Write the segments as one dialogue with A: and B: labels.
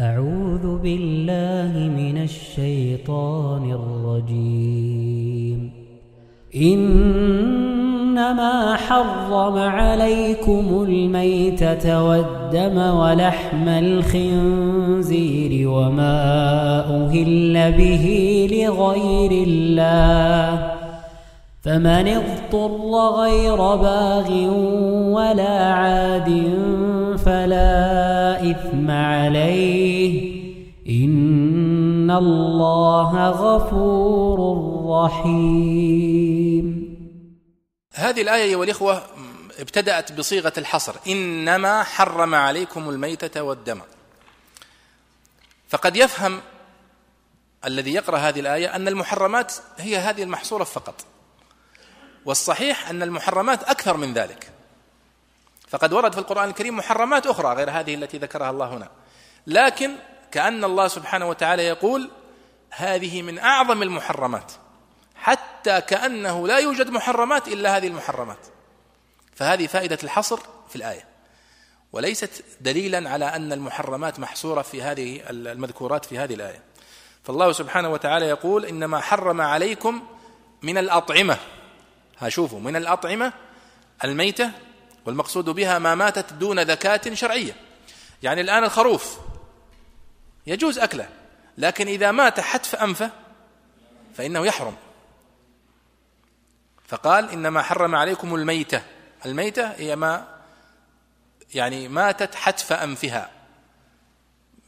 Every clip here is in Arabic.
A: أعوذ بالله من الشيطان الرجيم. إنما حرم عليكم الميتة والدم ولحم الخنزير وما أهل به لغير الله. فمن اضطر غير باغ ولا عاد فلا إثم عليه. إن الله غفور رحيم.
B: هذه الآية أيها الإخوة ابتدأت بصيغة الحصر. إنما حرم عليكم الميتة والدم. فقد يفهم الذي يقرأ هذه الآية أن المحرمات هي هذه المحصورة فقط. والصحيح أن المحرمات أكثر من ذلك. فقد ورد في القرآن الكريم محرمات أخرى غير هذه التي ذكرها الله هنا. لكن كأن الله سبحانه وتعالى يقول هذه من أعظم المحرمات. حتى كأنه لا يوجد محرمات إلا هذه المحرمات. فهذه فائدة الحصر في الآية. وليست دليلا على أن المحرمات محصورة في هذه المذكورات في هذه الآية. فالله سبحانه وتعالى يقول إنما حرم عليكم من الأطعمة. شوفوا من الأطعمة الميتة والمقصود بها ما ماتت دون ذكاة شرعية. يعني الآن الخروف يجوز أكله لكن إذا مات حتف أنفه فإنه يحرم. فقال إنما حرم عليكم الميتة. الميتة هي ما يعني ماتت حتف أنفها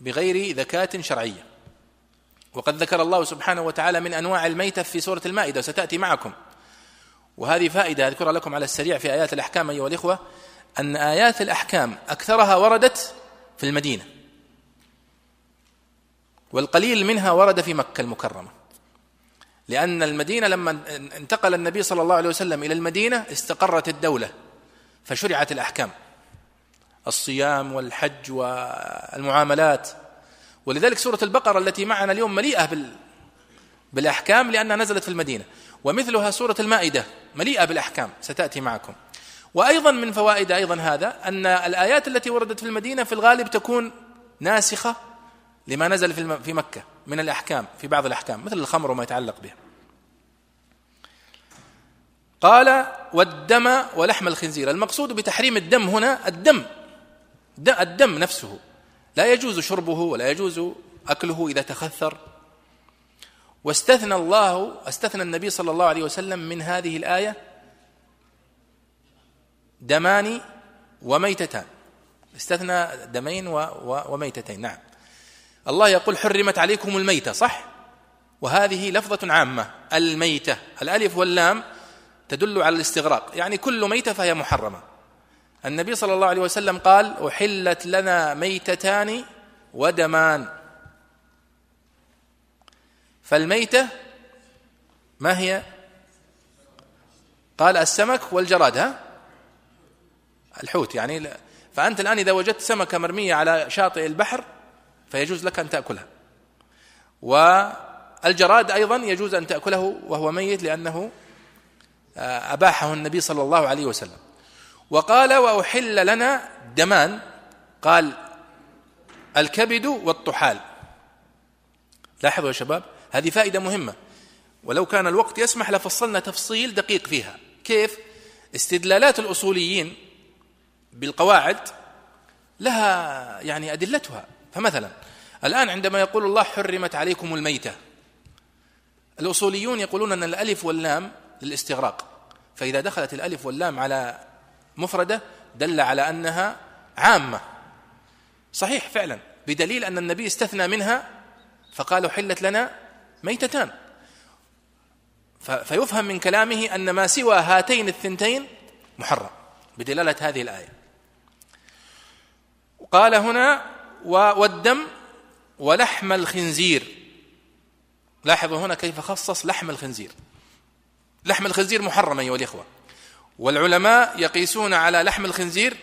B: بغير ذكاة شرعية. وقد ذكر الله سبحانه وتعالى من أنواع الميتة في سورة المائدة وستأتي معكم. وهذه فائدة أذكرها لكم على السريع في آيات الأحكام أيها الإخوة أن آيات الأحكام أكثرها وردت في المدينة. والقليل منها ورد في مكة المكرمة. لأن المدينة لما انتقل النبي صلى الله عليه وسلم إلى المدينة استقرت الدولة فشرعت الأحكام. الصيام والحج والمعاملات. ولذلك سورة البقرة التي معنا اليوم مليئة بال بالأحكام لأنها نزلت في المدينة. ومثلها سورة المائدة مليئة بالأحكام ستأتي معكم. وأيضا من فوائد أيضا هذا أن الآيات التي وردت في المدينة في الغالب تكون ناسخة لما نزل في في مكة من الأحكام في بعض الأحكام مثل الخمر وما يتعلق بها قال والدم ولحم الخنزير. المقصود بتحريم الدم هنا الدم الدم نفسه. لا يجوز شربه ولا يجوز أكله إذا تخثر. واستثنى الله استثنى النبي صلى الله عليه وسلم من هذه الآية دمان وميتتان. استثنى دمين و و وميتتين. نعم. الله يقول حرمت عليكم الميتة صح؟ وهذه لفظة عامة الميتة. الألف واللام تدل على الاستغراق. يعني كل ميتة فهي محرمة. النبي صلى الله عليه وسلم قال أحلت لنا ميتتان ودمان. فالميتة ما هي؟ قال السمك والجراد ها؟ الحوت يعني فأنت الآن إذا وجدت سمكة مرمية على شاطئ البحر فيجوز لك أن تأكلها. والجراد أيضا يجوز أن تأكله وهو ميت لأنه آه، أباحه النبي صلى الله عليه وسلم. وقال وأحل لنا دمان. قال الكبد والطحال. لاحظوا يا شباب هذه فائدة مهمة. ولو كان الوقت يسمح لفصلنا تفصيل دقيق فيها. كيف؟ استدلالات الأصوليين بالقواعد لها يعني أدلتها. فمثلا الآن عندما يقول الله حرمت عليكم الميتة الأصوليون يقولون أن الألف واللام للاستغراق. فإذا دخلت الألف واللام على مفردة دل على أنها عامة. صحيح فعلا بدليل أن النبي استثنى منها فقالوا حلت لنا ميتتان. فيفهم من كلامه أن ما سوى هاتين الثنتين محرم بدلالة هذه الآية. قال هنا والدم ولحم الخنزير. لاحظوا هنا كيف خصص لحم الخنزير. لحم الخنزير محرم أيها الإخوة. والعلماء يقيسون على لحم الخنزير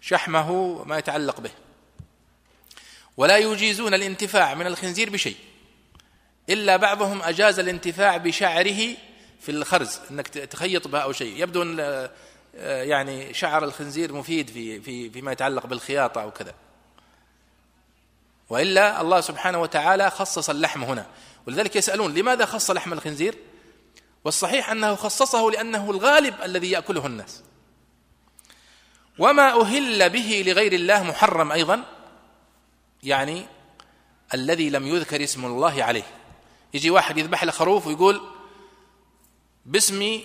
B: شحمه ما يتعلق به. ولا يجيزون الانتفاع من الخنزير بشيء. إلا بعضهم أجاز الانتفاع بشعره في الخرز أنك تخيط به أو شيء. يبدو أن آه، يعني شعر الخنزير مفيد في في فيما يتعلق بالخياطة أو كذا. وإلا الله سبحانه وتعالى خصص اللحم هنا. ولذلك يسألون لماذا خص لحم الخنزير؟ والصحيح أنه خصصه لأنه الغالب الذي يأكله الناس. وما أهل به لغير الله محرم أيضا يعني الذي لم يذكر اسم الله عليه. يجي واحد يذبح له خروف ويقول باسم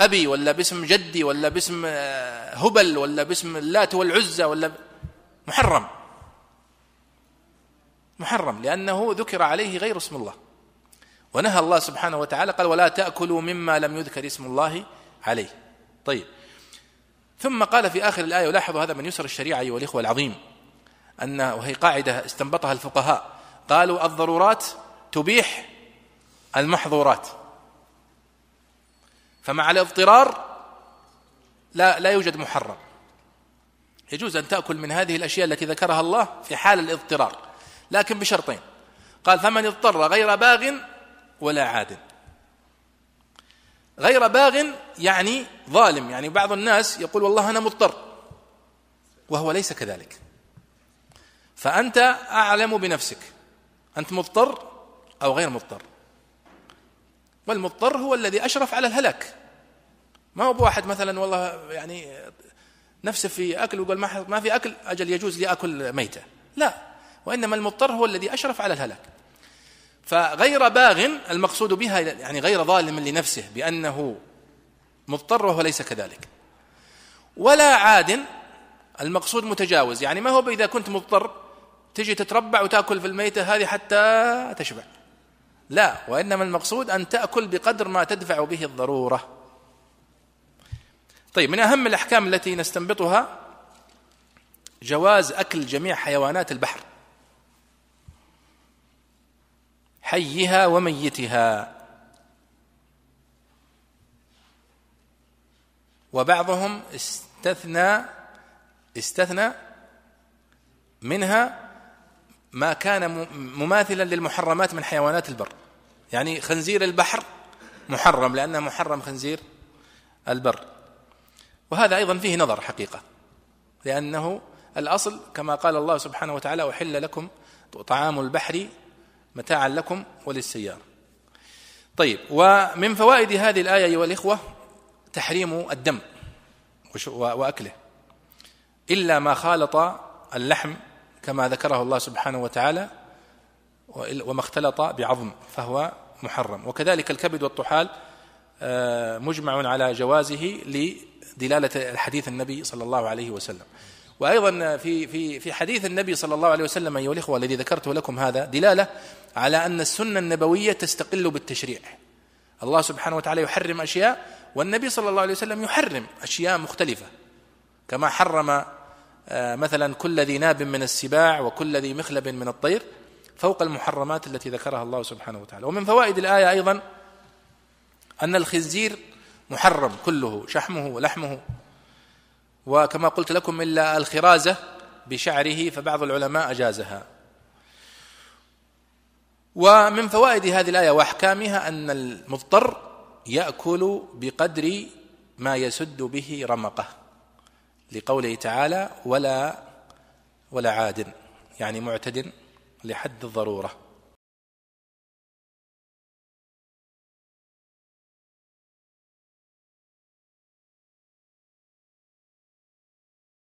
B: أبي ولا باسم جدي ولا باسم آه، هبل ولا باسم اللات والعزى ولا محرم. محرم لأنه ذكر عليه غير اسم الله. ونهى الله سبحانه وتعالى قال ولا تأكلوا مما لم يذكر اسم الله عليه. طيب. ثم قال في آخر الآية ولاحظوا هذا من يسر الشريعة أيها الإخوة العظيم أن وهي قاعدة استنبطها الفقهاء قالوا الضرورات تبيح المحظورات. فمع الاضطرار لا لا يوجد محرم. يجوز أن تأكل من هذه الأشياء التي ذكرها الله في حال الاضطرار لكن بشرطين. قال فمن اضطر غير باغ ولا عاد. غير باغ يعني ظالم يعني بعض الناس يقول والله أنا مضطر وهو ليس كذلك. فأنت أعلم بنفسك. أنت مضطر أو غير مضطر. والمضطر هو الذي أشرف على الهلاك. ما هو بواحد مثلا والله يعني نفسه في أكل ويقول ما في أكل أجل يجوز لي أكل ميتة. لا وإنما المضطر هو الذي أشرف على الهلاك. فغير باغ المقصود بها يعني غير ظالم لنفسه بأنه مضطر وهو ليس كذلك. ولا عاد المقصود متجاوز. يعني ما هو اذا كنت مضطر تجي تتربع وتأكل في الميتة هذه حتى تشبع. لا وإنما المقصود أن تأكل بقدر ما تدفع به الضرورة. طيب من أهم الأحكام التي نستنبطها جواز أكل جميع حيوانات البحر. حيها وميتها. وبعضهم استثنى استثنى منها ما كان مماثلا للمحرمات من حيوانات البر. يعني خنزير البحر محرم لأنه محرم خنزير البر. وهذا أيضا فيه نظر حقيقة لأنه الأصل كما قال الله سبحانه وتعالى أحل لكم طعام البحر متاعا لكم وللسيارة طيب ومن فوائد هذه الآية أيها الإخوة تحريم الدم وأكله. إلا ما خالط اللحم كما ذكره الله سبحانه وتعالى وما اختلط بعظم فهو محرم وكذلك الكبد والطحال آه، مجمع على جوازه لدلالة الحديث النبي صلى الله عليه وسلم وأيضا في في في حديث النبي صلى الله عليه وسلم أيها الإخوة الذي ذكرته لكم هذا دلالة على أن السنة النبوية تستقل بالتشريع. الله سبحانه وتعالى يحرم أشياء والنبي صلى الله عليه وسلم يحرم أشياء مختلفة. كما حرم مثلا كل ذي ناب من السباع وكل ذي مخلب من الطير فوق المحرمات التي ذكرها الله سبحانه وتعالى. ومن فوائد الآية أيضا أن الخنزير محرم كله شحمه ولحمه. وكما قلت لكم إلا الخرازة بشعره فبعض العلماء أجازها. ومن فوائد هذه الآية وأحكامها أن المضطر يأكل بقدر ما يسد به رمقه. لقوله تعالى ولا ولا عاد يعني معتد لحد الضرورة.